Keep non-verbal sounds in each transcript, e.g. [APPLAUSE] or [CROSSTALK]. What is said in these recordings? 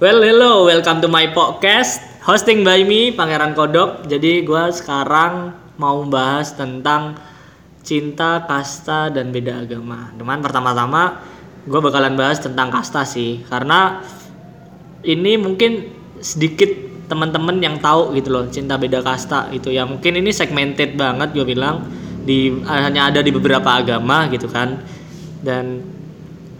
Well, hello, welcome to my podcast. Hosting by me, Pangeran Kodok. Jadi gua sekarang mau bahas tentang cinta, kasta, dan beda agama. Cuman pertama-tama gue bakalan bahas tentang kasta sih, karena ini mungkin sedikit teman-teman yang tahu gitu loh cinta beda kasta itu ya mungkin ini segmented banget gue bilang di hanya ada di beberapa agama gitu kan dan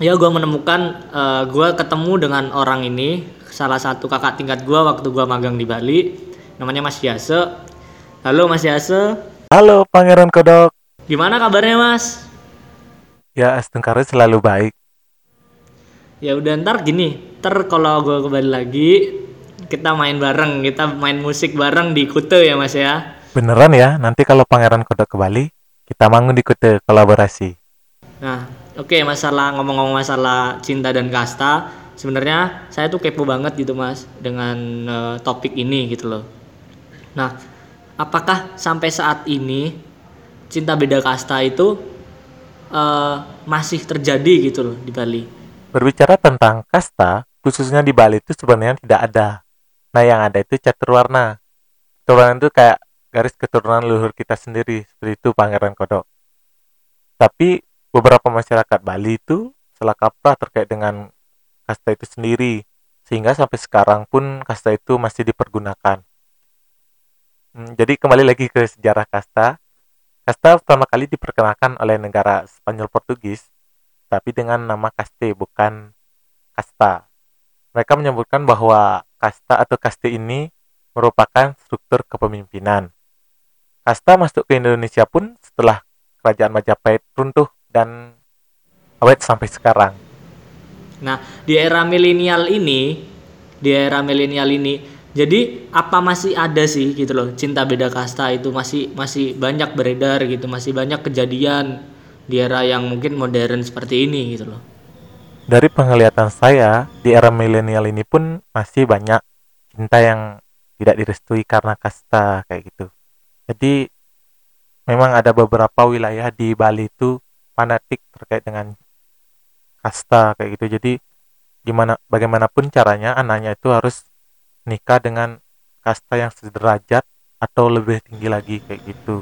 ya gue menemukan uh, gue ketemu dengan orang ini. Salah satu kakak tingkat gue waktu gue magang di Bali. Namanya Mas Yase. Halo Mas Yase. Halo Pangeran Kodok. Gimana kabarnya Mas? Ya astungkara selalu baik. Ya udah ntar gini. Ntar kalau gue kembali lagi kita main bareng, kita main musik bareng di Kute ya Mas ya. Beneran ya, nanti kalau Pangeran Kodok ke Bali, kita manggung di Kute kolaborasi. Nah, oke okay, masalah ngomong-ngomong masalah cinta dan kasta, sebenarnya saya tuh kepo banget gitu Mas dengan uh, topik ini gitu loh. Nah, apakah sampai saat ini cinta beda kasta itu uh, masih terjadi gitu loh di Bali? Berbicara tentang kasta, khususnya di Bali itu sebenarnya tidak ada Nah, yang ada itu catur warna. Warna itu kayak garis keturunan leluhur kita sendiri, seperti itu Pangeran Kodok. Tapi beberapa masyarakat Bali itu salah kaprah terkait dengan kasta itu sendiri, sehingga sampai sekarang pun kasta itu masih dipergunakan. Hmm, jadi kembali lagi ke sejarah kasta. Kasta pertama kali diperkenalkan oleh negara Spanyol Portugis, tapi dengan nama kaste bukan kasta. Mereka menyebutkan bahwa kasta atau kaste ini merupakan struktur kepemimpinan. Kasta masuk ke Indonesia pun setelah kerajaan Majapahit runtuh dan awet sampai sekarang. Nah, di era milenial ini, di era milenial ini, jadi apa masih ada sih gitu loh cinta beda kasta itu masih masih banyak beredar gitu, masih banyak kejadian di era yang mungkin modern seperti ini gitu loh dari penglihatan saya di era milenial ini pun masih banyak cinta yang tidak direstui karena kasta kayak gitu. Jadi memang ada beberapa wilayah di Bali itu fanatik terkait dengan kasta kayak gitu. Jadi gimana bagaimanapun caranya anaknya itu harus nikah dengan kasta yang sederajat atau lebih tinggi lagi kayak gitu.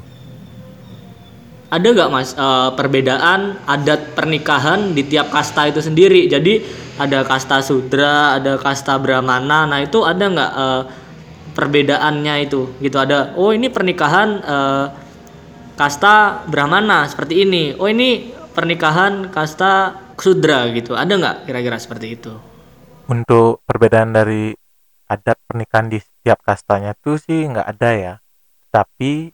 Ada nggak mas uh, perbedaan adat pernikahan di tiap kasta itu sendiri? Jadi ada kasta sudra ada kasta brahmana. Nah itu ada nggak uh, perbedaannya itu? Gitu ada oh ini pernikahan uh, kasta brahmana seperti ini. Oh ini pernikahan kasta sudra gitu. Ada nggak kira-kira seperti itu? Untuk perbedaan dari adat pernikahan di setiap kastanya tuh sih nggak ada ya. Tapi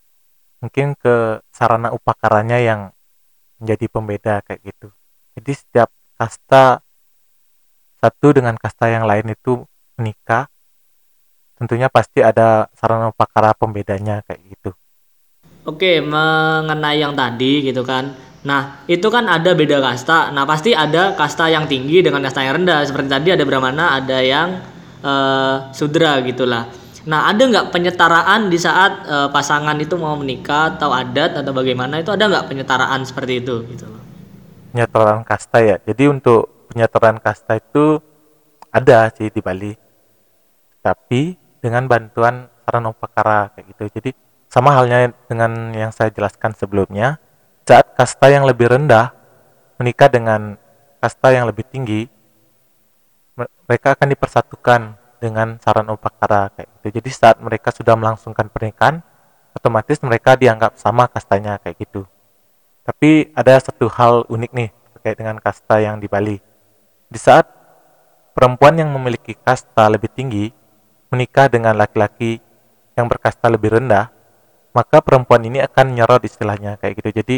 mungkin ke sarana upakaranya yang menjadi pembeda kayak gitu. Jadi setiap kasta satu dengan kasta yang lain itu menikah tentunya pasti ada sarana upakara pembedanya kayak gitu oke mengenai yang tadi gitu kan nah itu kan ada beda kasta nah pasti ada kasta yang tinggi dengan kasta yang rendah seperti tadi ada brahmana ada yang uh, sudra gitulah Nah, ada nggak penyetaraan di saat uh, pasangan itu mau menikah atau adat atau bagaimana itu ada nggak penyetaraan seperti itu gitu loh? Penyetaraan kasta ya. Jadi untuk penyetaraan kasta itu ada sih di Bali. Tapi dengan bantuan Saranopakara kayak gitu. Jadi sama halnya dengan yang saya jelaskan sebelumnya, saat kasta yang lebih rendah menikah dengan kasta yang lebih tinggi, mereka akan dipersatukan dengan saran upakara kayak gitu. Jadi saat mereka sudah melangsungkan pernikahan, otomatis mereka dianggap sama kastanya kayak gitu. Tapi ada satu hal unik nih terkait dengan kasta yang di Bali. Di saat perempuan yang memiliki kasta lebih tinggi menikah dengan laki-laki yang berkasta lebih rendah, maka perempuan ini akan nyorot istilahnya kayak gitu. Jadi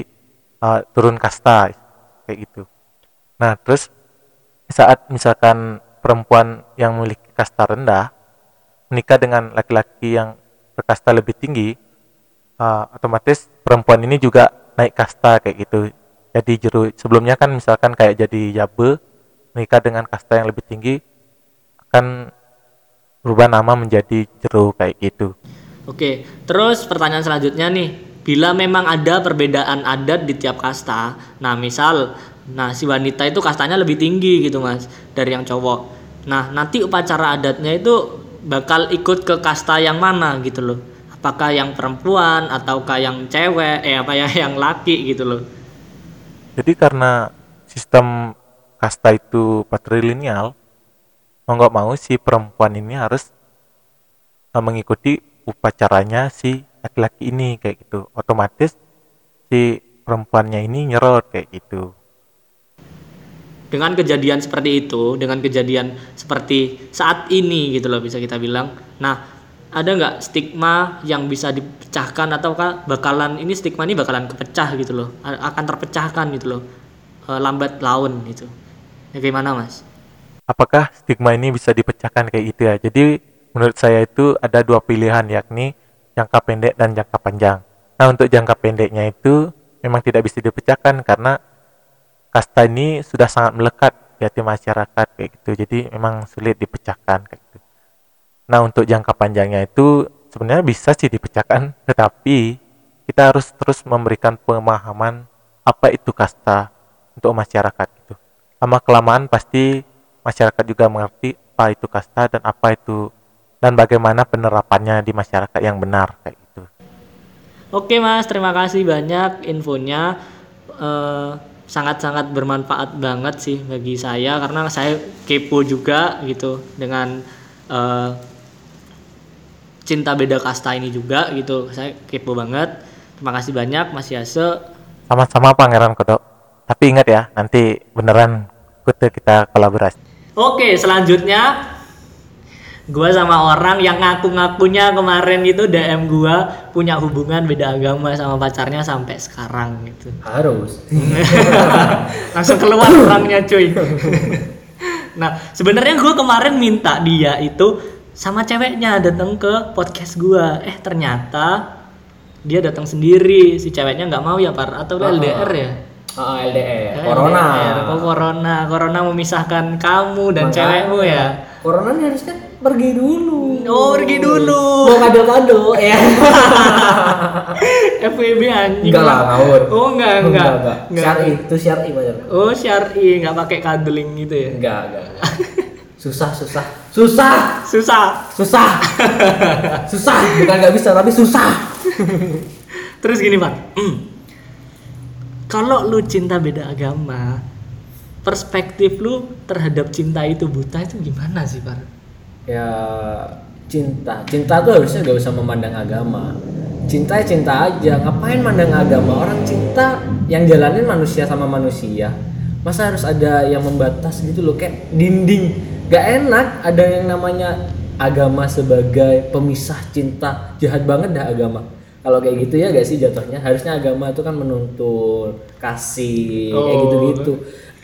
uh, turun kasta kayak gitu. Nah, terus saat misalkan perempuan yang memiliki kasta rendah menikah dengan laki-laki yang berkasta lebih tinggi, uh, otomatis perempuan ini juga naik kasta kayak gitu. Jadi jeru sebelumnya kan misalkan kayak jadi jabe menikah dengan kasta yang lebih tinggi akan berubah nama menjadi jeru kayak gitu. Oke, terus pertanyaan selanjutnya nih, bila memang ada perbedaan adat di tiap kasta, nah misal, nah si wanita itu kastanya lebih tinggi gitu mas dari yang cowok, Nah, nanti upacara adatnya itu bakal ikut ke kasta yang mana gitu loh. Apakah yang perempuan ataukah yang cewek, eh apa ya [LAUGHS] yang laki gitu loh. Jadi karena sistem kasta itu patrilineal, mau nggak mau si perempuan ini harus eh, mengikuti upacaranya si laki-laki ini kayak gitu. Otomatis si perempuannya ini nyerot kayak gitu. Dengan kejadian seperti itu, dengan kejadian seperti saat ini gitu loh bisa kita bilang. Nah, ada nggak stigma yang bisa dipecahkan ataukah bakalan ini stigma ini bakalan kepecah gitu loh, akan terpecahkan gitu loh, eh, lambat laun gitu. Ya gimana mas? Apakah stigma ini bisa dipecahkan kayak gitu ya? Jadi menurut saya itu ada dua pilihan yakni jangka pendek dan jangka panjang. Nah untuk jangka pendeknya itu memang tidak bisa dipecahkan karena kasta ini sudah sangat melekat di hati masyarakat kayak gitu. Jadi memang sulit dipecahkan kayak gitu. Nah untuk jangka panjangnya itu sebenarnya bisa sih dipecahkan, [LAUGHS] tetapi kita harus terus memberikan pemahaman apa itu kasta untuk masyarakat itu. Lama kelamaan pasti masyarakat juga mengerti apa itu kasta dan apa itu dan bagaimana penerapannya di masyarakat yang benar kayak gitu. Oke mas, terima kasih banyak infonya. Eh, sangat-sangat bermanfaat banget sih bagi saya karena saya kepo juga gitu dengan eh, cinta beda kasta ini juga gitu. Saya kepo banget. Terima kasih banyak Mas Yase. Sama-sama Pangeran Kodok. Tapi ingat ya, nanti beneran kita kolaborasi. Oke, selanjutnya gua sama orang yang ngaku-ngakunya kemarin itu DM gua punya hubungan beda agama sama pacarnya sampai sekarang gitu. Harus. [LAUGHS] langsung keluar orangnya cuy [LAUGHS] nah sebenarnya gue kemarin minta dia itu sama ceweknya datang ke podcast gua eh ternyata dia datang sendiri si ceweknya nggak mau ya par atau Ah. LDR ya Ah, LDR. Eh, Corona. LDR. oh corona corona memisahkan kamu dan Makanya. cewekmu ya Corona nih harusnya pergi dulu. oh pergi dulu Mau kado-kado ya. [LAUGHS] FWB anjing Enggak lah, ngawur. oh enggak enggak, enggak. Syari, itu syari pacar. oh syari nggak pakai cuddling gitu ya Enggak, enggak. [LAUGHS] Susah, susah. Susah. susah Susah. [LAUGHS] susah. Bukan nggak bisa, tapi susah. Terus gini Pak, kalau lu cinta beda agama, perspektif lu terhadap cinta itu buta itu gimana sih Pak? Ya cinta. Cinta tuh harusnya gak usah memandang agama. Cinta ya cinta aja. Ngapain mandang agama? Orang cinta yang jalanin manusia sama manusia. Masa harus ada yang membatas gitu loh kayak dinding. Gak enak ada yang namanya agama sebagai pemisah cinta. Jahat banget dah agama. Kalau kayak gitu ya gak sih jatuhnya? Harusnya agama itu kan menuntun kasih kayak Oh. gitu-gitu.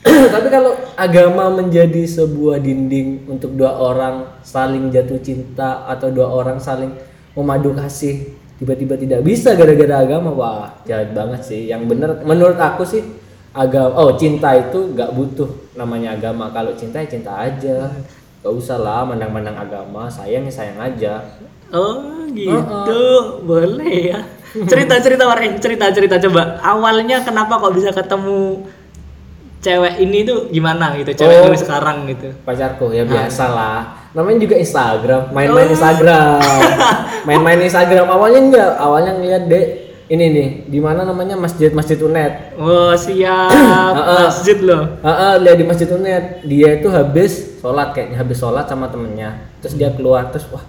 Tapi kalau agama menjadi sebuah dinding untuk dua orang saling jatuh cinta atau dua orang saling memadu kasih tiba-tiba tidak bisa gara-gara agama wah jahat banget sih. Yang bener menurut aku sih agama oh cinta itu nggak butuh namanya agama. Kalau cinta ya cinta aja. Gak usah lah mandang-mandang agama sayang ya sayang aja. Oh gitu, boleh ya. Cerita cerita Warren, cerita cerita coba. Awalnya kenapa kok bisa ketemu cewek ini tuh gimana gitu, cewek Oh. lu sekarang gitu. pacarku ya biasa lah namanya juga Instagram main-main Instagram. [LAUGHS] Main-main Instagram. Awalnya enggak awalnya ngeliat dek ini nih di mana namanya? Masjid masjid unet. Oh siap, [COUGHS] Heeh. masjid loh. Heeh, lihat di masjid unet. Dia itu habis sholat kayaknya habis sholat sama temennya. Terus dia keluar terus wah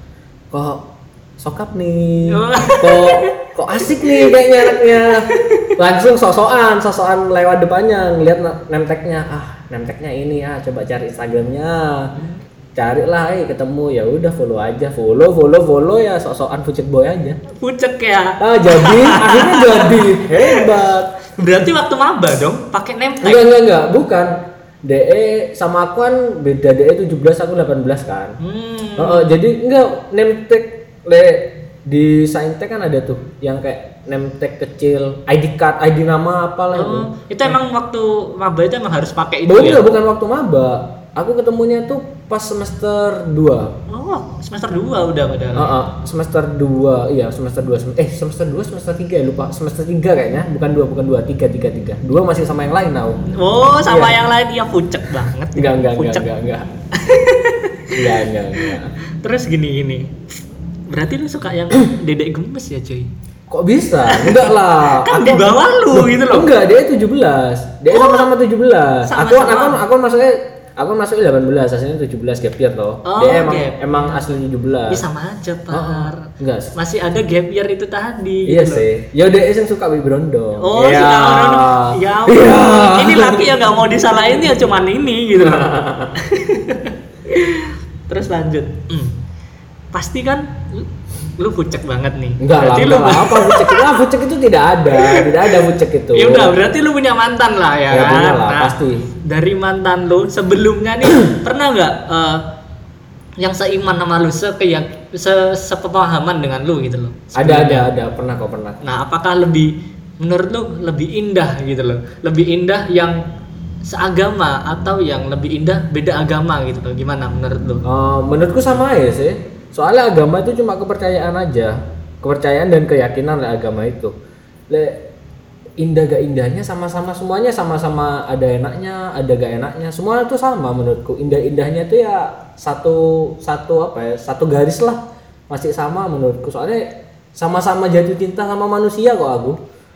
kok sokap nih? Oh. kok kok asik nih kayaknya anaknya [LAUGHS] langsung sosokan sosokan lewat depannya ngeliat nemteknya. Ah nemteknya ini ah coba cari instagramnya. Carilah eh ketemu. Ya udah follow aja. Follow follow follow ya sosokan fucek boy aja. Pucek ya. ah jadi akhirnya jadi. Hebat. Berarti waktu maba dong, pakai tag. enggak enggak enggak. Bukan. DE sama aku kan beda. DE 17 aku 18 kan. Hmm. Oh, oh, jadi enggak. Tag le di Saintek kan ada tuh yang kayak name tag kecil, ID card, ID nama apalah itu. Oh, itu emang waktu maba itu emang harus pakai itu Bukan ya? bukan waktu maba. Aku ketemunya tuh pas semester 2. Oh, semester 2 udah padahal. Heeh, semester 2. Iya, semester 2. eh, semester 2 semester 3 ya lupa. Semester 3 kayaknya, bukan 2, bukan 2, 3 3 3. 2 masih sama yang lain tahu. Oh, sama Iya. yang lain ya pucek banget. Enggak enggak enggak enggak enggak. [LAUGHS] enggak enggak enggak Terus gini gini. Berarti lu suka yang [CLEARS THROAT] dedek gemes ya cuy? Kok bisa enggak lah [LAUGHS] Kan di bawah lu gitu loh. enggak dia 17 dia sama-sama 17 sama-sama. aku aku aku masuknya aku masuknya 18 aslinya 17 gap year toh Oh, dia emang gap. emang asli 17 Ya sama aja, Par. enggak Masih ada gap year itu tadi. iya gitu loh. sih ya dia yang suka baby brondong Oh, Iya. suka orang. Ya, [LAUGHS] ampun. Iya. ini laki yang nggak mau disalahin ya cuman ini gitu. loh. [LAUGHS] Terus lanjut. Hmm. Pasti kan lu, bucek banget nih. enggak lah enggak lu lah [LAUGHS] apa bucek itu ah bucek itu tidak ada tidak ada bucek itu Ya udah, berarti lu punya mantan lah ya, Ya, kan? punya lah, pasti. Dari mantan lu sebelumnya nih [CLEARS THROAT] pernah nggak eh, yang seiman sama lu, sekeyak, se sepemahaman dengan lu gitu loh? ada ada ada pernah kok pernah Nah, apakah lebih menurut lu lebih indah gitu loh? Lebih indah yang seagama atau yang lebih indah beda agama gitu loh? Gimana menurut lu? Eh, menurutku sama aja sih. Soalnya agama itu cuma kepercayaan aja. Kepercayaan dan keyakinan lah agama itu. Le indah gak indahnya sama-sama semuanya sama-sama ada enaknya, ada gak enaknya. Semua itu sama menurutku. Indah-indahnya itu ya satu satu apa ya? Satu garis lah. Masih sama menurutku. Soalnya sama-sama jatuh cinta sama manusia kok aku.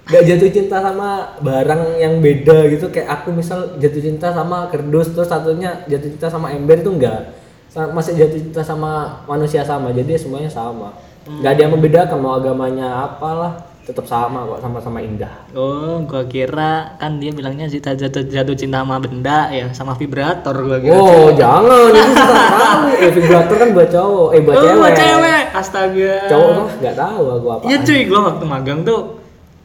Gak jatuh cinta sama barang yang beda gitu kayak aku misal jatuh cinta sama kerdus terus satunya jatuh cinta sama ember itu enggak masih jatuh cinta sama manusia sama jadi ya semuanya sama nggak ada yang membedakan mau agamanya apalah tetap sama kok sama-sama indah Oh, gua kira kan dia bilangnya jatuh, jatuh, jatuh cinta sama benda ya, sama vibrator gua kira. oh jangan itu suka tahu eh vibrator kan buat cowok eh buat Oh, cewek buat cewek. Astaga. cowok tuh nggak tahu aku apa Iya cuy, gua waktu magang tuh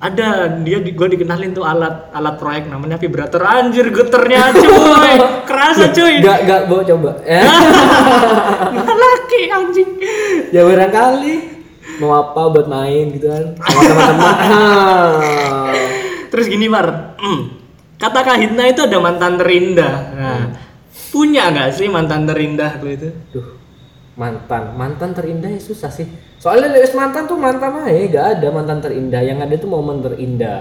ada dia di, gua dikenalin tuh alat alat proyek namanya vibrator. Anjir geternya cuy. [LAUGHS] Kerasa cuy. nggak nggak bawa coba. [LAUGHS] Eh laki anjing. Ya barangkali. Mau apa buat main gitu kan sama teman-teman. [LAUGHS] Ah. terus gini Mar. Kata Kak Hidna itu ada mantan terindah. Nah, punya nggak sih mantan terindah lu itu? Duh, mantan, mantan terindah ya susah sih. Soalnya lewis mantan tuh mantan aja, gak ada mantan terindah. Yang ada tuh momen terindah.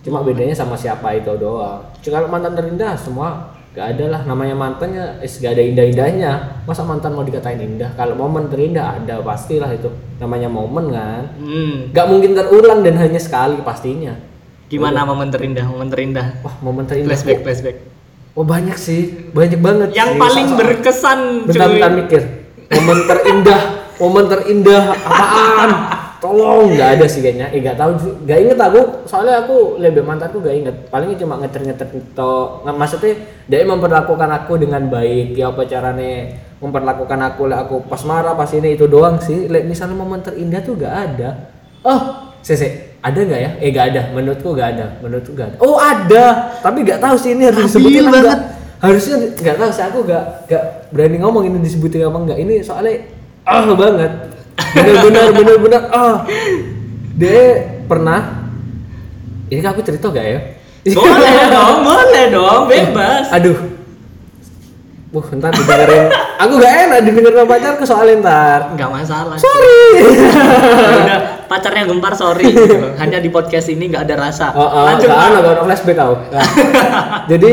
Cuma bedanya sama siapa itu doang. Cuma kalau mantan terindah semua gak ada lah. Namanya mantannya, is gak ada indah-indahnya. Masa mantan mau dikatain indah? Kalau momen terindah ada pastilah itu. Namanya momen kan. hmm. Gak mungkin terulang dan hanya sekali pastinya. gimana momen terindah momen terindah Wah, momen terindah. flashback flashback Oh banyak sih, banyak banget. yang sih. paling berkesan Bentar, cuy bentar mikir. Momen terindah, momen terindah apaan? Tolong, nggak ada sih kayaknya. Eh nggak tahu, nggak inget aku. Soalnya aku lebih mantanku nggak inget. Palingnya cuma ngeter-ngeter to. Nggak maksudnya dia memperlakukan aku dengan baik. Ya apa caranya memperlakukan aku lah aku pas marah pas ini itu doang sih. Lek misalnya momen terindah tuh nggak ada. Oh, sese ada nggak ya? Eh nggak ada. Menurutku nggak ada. Menurutku nggak ada. Oh ada, tapi nggak tahu sih ini harus disebutin banget. nggak harusnya nggak tahu sih aku nggak nggak berani ngomong ini disebutin apa enggak ini soalnya ah banget. Bener-bener bener-bener ah. Dia pernah ini aku cerita gak ya? Boleh [LAUGHS] dong boleh dong bebas. Aduh. Wah, ntar didengerin. aku gak enak didengerin sama pacarku soalnya ntar. nggak masalah. Sorry. [LAUGHS] Udah pacarnya gempar sorry. [LAUGHS] Hanya di podcast ini nggak ada rasa. Oh, oh, lanjut. gak ada, gak ada flashback tau. Nah, Jadi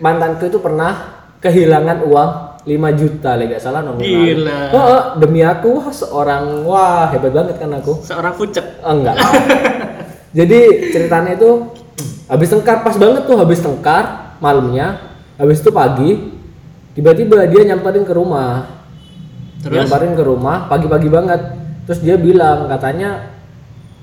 mantanku itu pernah kehilangan uang 5 juta, lah gak salah nominal. Gila. Oh, oh, demi aku wah seorang wah hebat banget kan aku. seorang pucek Oh, enggak. Jadi ceritanya itu habis tengkar pas banget tuh habis tengkar malamnya. Habis itu pagi tiba-tiba dia nyamperin ke rumah. Terus? Nyamperin ke rumah pagi-pagi banget. Terus dia bilang katanya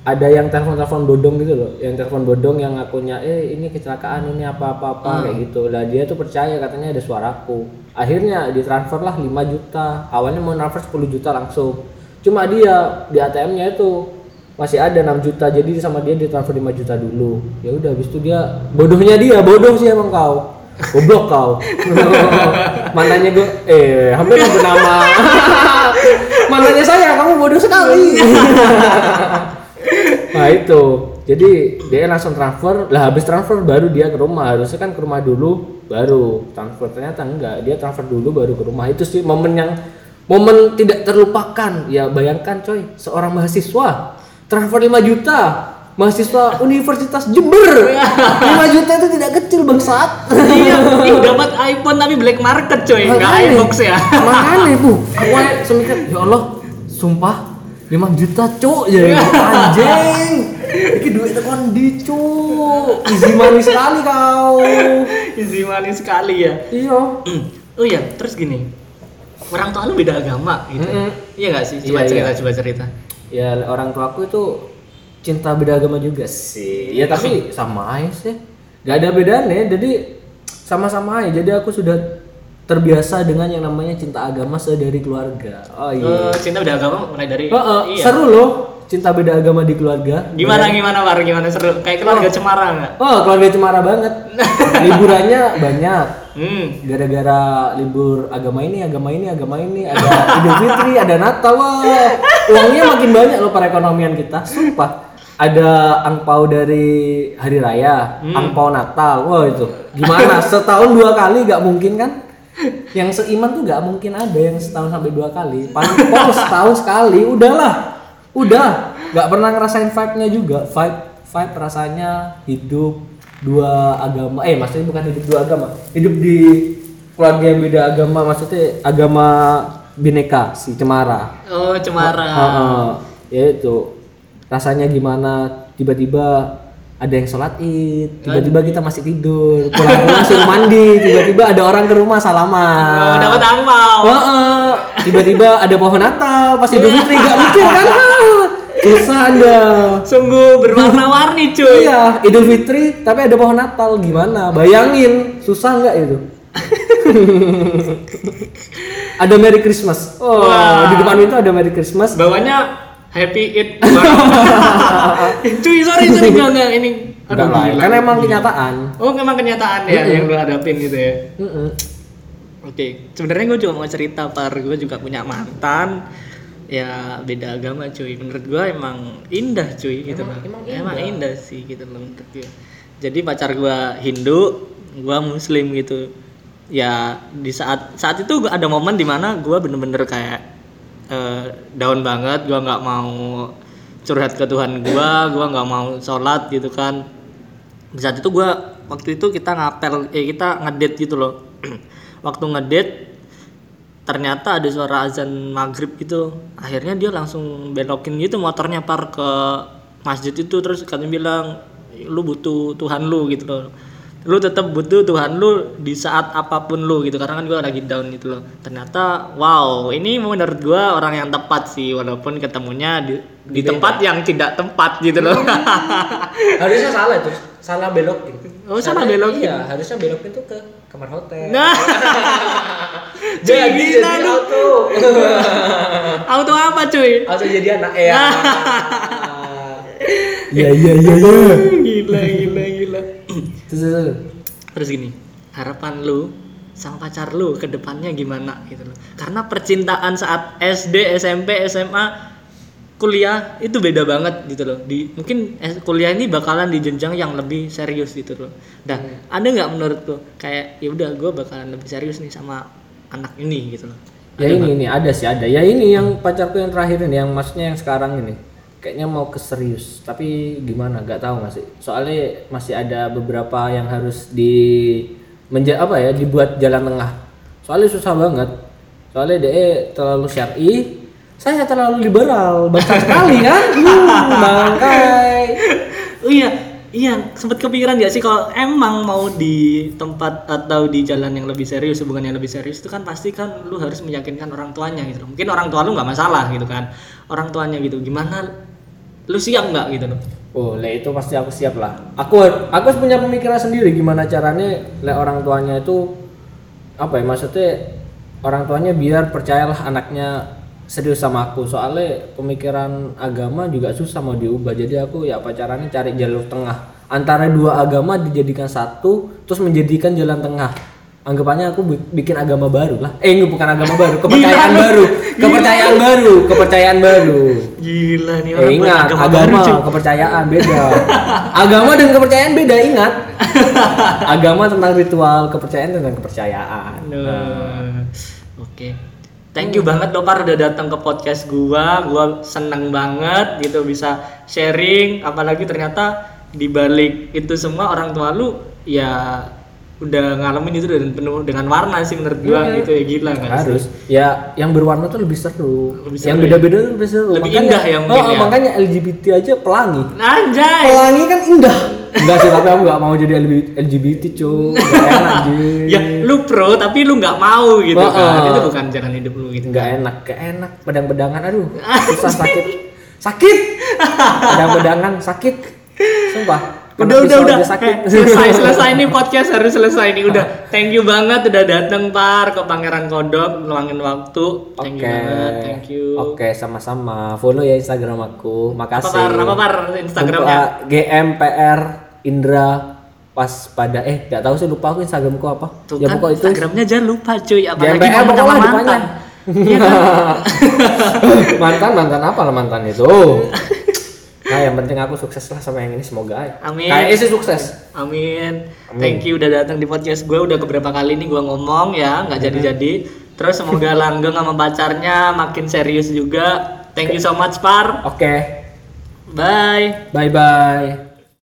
ada yang telepon-telepon bodong gitu loh, yang telepon bodong yang akunya eh ini kecelakaan ini apa-apa-apa kayak gitu. Lah dia tuh percaya katanya ada suaraku. Akhirnya ditransfer lah 5 juta. Awalnya mau transfer 10 juta langsung. Cuma dia di ATM-nya itu masih ada 6 juta jadi sama dia ditransfer 5 juta dulu. Ya udah habis itu dia bodohnya dia, bodoh sih emang kau. Goblok kau. [LAUGHS] Mantannya gue eh hampir hampir nama. [LAUGHS] Mantannya saya, kamu bodoh sekali. nah itu. Jadi dia langsung transfer. Lah habis transfer baru dia ke rumah. Harusnya kan ke rumah dulu baru transfer. Ternyata enggak. Dia transfer dulu baru ke rumah. Itu sih momen yang momen tidak terlupakan. Ya bayangkan coy. Seorang mahasiswa transfer 5 juta. Mahasiswa Universitas Jember. 5 juta itu tidak kecil bangsat. Iya, ih, dapat iPhone tapi black market coy, enggak iBox ya. makanya bu. Aku semikir ya Allah sumpah 5 juta cuk. Ya anjing ini duit tekan di cuk easy money sekali kau Easy money sekali ya. iya [CLEARS THROAT] Oh iya, terus gini. Orang tua lu beda agama gitu. Mm-mm. Iya gak sih? Coba Iya, cerita, iya. coba cerita. ya orang tua aku itu cinta beda agama juga sih ya tapi sama aja sih gak ada bedanya jadi sama-sama aja jadi aku sudah terbiasa dengan yang namanya cinta agama sedari keluarga oh iya Eh, cinta beda agama mulai dari Oh, oh, iya. seru loh cinta beda agama di keluarga. Gimana gimana War? Gimana? Seru? Kayak keluarga cemara nggak? oh keluarga cemara banget. [LAUGHS] Liburannya banyak. Hmm. gara-gara libur agama ini agama ini agama ini. Ada [LAUGHS] idul fitri ada natal. Wah uangnya makin banyak loh perekonomian kita. Sumpah. Ada angpau dari hari raya angpau natal. Wah itu. Gimana? [LAUGHS] Setahun dua kali nggak mungkin kan? Yang seiman tuh nggak mungkin ada yang setahun sampai dua kali. Paling setahun sekali udahlah udah nggak pernah ngerasain vibe-nya juga. Vibe vibe rasanya hidup dua agama. Eh maksudnya bukan hidup dua agama. Hidup di keluarga yang beda agama maksudnya agama bineka si cemara. Oh cemara. Heeh. ya itu. Rasanya gimana? Tiba-tiba ada yang sholat id tiba-tiba kita masih tidur pulang-pulang suruh mandi tiba-tiba ada orang ke rumah Oh, salaman dapat angpau. Heeh. tiba-tiba ada pohon natal pas idul fitri nggak mungkin kan susah anda Sungguh berwarna-warni cuy. Iya, Idul Fitri tapi ada pohon Natal gimana? Bayangin, susah nggak itu? [LAUGHS] ada Merry Christmas. Oh, Wah. di depan itu ada Merry Christmas. Bawahnya Happy Eat. [LAUGHS] cuy sorry sorry enggak enggak ini. Enggak lah, gila. kan emang kenyataan. Oh memang kenyataan ya yang lu hadapin gitu ya. Mm-mm. Oke, sebenarnya gue juga mau cerita par, gue juga punya mantan ya beda agama cuy. Menurut gue emang indah cuy gitu loh. Emang indah. sih gitu loh menurut gue. Jadi pacar gue Hindu, gue Muslim gitu. Ya di saat saat itu gua ada momen di mana gue bener-bener kayak eh, down banget, gue nggak mau curhat ke Tuhan gue, gue nggak mau sholat gitu kan di saat itu gua waktu itu kita ngapel eh kita ngedate gitu loh [CLEARS THROAT] waktu ngedate ternyata ada suara azan maghrib gitu. Akhirnya dia langsung belokin gitu motornya par ke masjid itu. Terus katanya bilang lu butuh Tuhan lu gitu loh. Lu tetap butuh Tuhan lu di saat apa pun lu gitu. Karena kan gua lagi down gitu loh. Ternyata wow ini menurut gua orang yang tepat sih walaupun ketemunya di, di tempat yang tidak tepat gitu loh. [LAUGHS] Harusnya salah itu, salah belokin. Oh, Karena- belokin. Iya, harusnya belokin tuh ke kamar hotel. Nah, [LAUGHS] jadi jadi lu. auto. [LAUGHS] auto apa cuy? auto jadi anak ya. [LAUGHS] Iya iya iya iya. Gila, gila, gila. Terus terus. Terus gini, harapan lu sama pacar lu ke depannya gimana gitu loh. Karena percintaan saat SD, SMP, SMA, kuliah itu beda banget gitu loh. Di mungkin eh, kuliah ini bakalan di jenjang yang lebih serius gitu loh. Dan ada nggak menurut lu kayak ya udah gue bakalan lebih serius nih sama anak ini gitu loh. Ya ini ini ada sih ada. Ya ini yang pacarku yang terakhir ini, yang maksudnya yang sekarang ini. Kayaknya mau ke serius, tapi gimana? Gak tahu masih. Soalnya masih ada beberapa yang harus di menja apa ya dibuat jalan tengah. Soalnya susah banget. Soalnya dia terlalu syar'i, saya terlalu liberal, baca sekali kan? Uh, [LAUGHS] bangkai. Oh iya, iya sempat kepikiran gak sih kalau emang mau di tempat atau di jalan yang lebih serius, hubungan yang lebih serius itu kan pasti kan lu harus meyakinkan orang tuanya gitu. Mungkin orang tua lu nggak masalah gitu kan. Orang tuanya gitu. Gimana lu siap nggak gitu loh? Oh, le itu pasti aku siap lah. Aku aku harus punya pemikiran sendiri gimana caranya le orang tuanya itu apa ya maksudnya orang tuanya biar percayalah anaknya serius sama aku. Soalnya pemikiran agama juga susah mau diubah. Jadi aku ya pacarannya cari jalur tengah. Antara dua agama dijadikan satu terus menjadikan jalan tengah. Anggapannya aku bi- bikin agama baru lah. Eh enggak bukan agama baru. Kepercayaan Gila baru. Kepercayaan baru. Kepercayaan baru. Gila nih Eh, ingat, agama, kepercayaan beda. agama dan kepercayaan beda, ingat. [LAUGHS] agama tentang ritual, kepercayaan tentang kepercayaan. Nah, Oke. Thank you banget loh Par udah datang ke podcast gua. Gua seneng banget gitu bisa sharing apalagi ternyata di balik itu semua orang tua lu ya udah ngalamin itu dan penuh dengan warna sih menurut gua Iya. gitu ya gila kan. harus ya yang berwarna tuh lebih seru Lebih yang seru, beda-beda tuh lebih seru Lebih indah ya mungkin oh, ya. makanya LGBT aja pelangi Anjay. pelangi kan indah enggak sih tapi aku nggak mau jadi LGBT cuy nggak enak [LAUGHS] anjing Ya lu pro tapi lu nggak mau gitu Oh, kan. Itu bukan jalan hidup lu gitu. nggak enak nggak enak. Pedang-pedangan aduh. [LAUGHS] Susah sakit. Sakit! Pedang-pedangan sakit. Sumpah Udah udah udah sakit Eh, selesai selesai ini podcast harus selesai nih udah thank you banget udah dateng par ke Pangeran Kodok ngeluangin waktu thank you Oke. banget thank you Oke, sama-sama. Follow ya Instagram aku. apa Makasih. par apa par Instagramnya GMPR Indra pas pada eh nggak tahu sih lupa aku Instagramku apa. Tuh ya kan pokok itu. Instagramnya jangan lupa cuy apalagi GMPR pokoknya mantan depannya. Iya kan? [LAUGHS] mantan mantan apa lah mantan itu? [LAUGHS] nah yang penting aku sukses lah sama yang ini semoga. Amin. Kayaknya sih sukses. Amin. Thank you udah datang di podcast gue. Udah beberapa kali nih gue ngomong ya, nggak jadi-jadi. Terus semoga [LAUGHS] langgeng sama pacarnya makin serius juga. Thank you so much Par. Oke. Bye. Bye bye.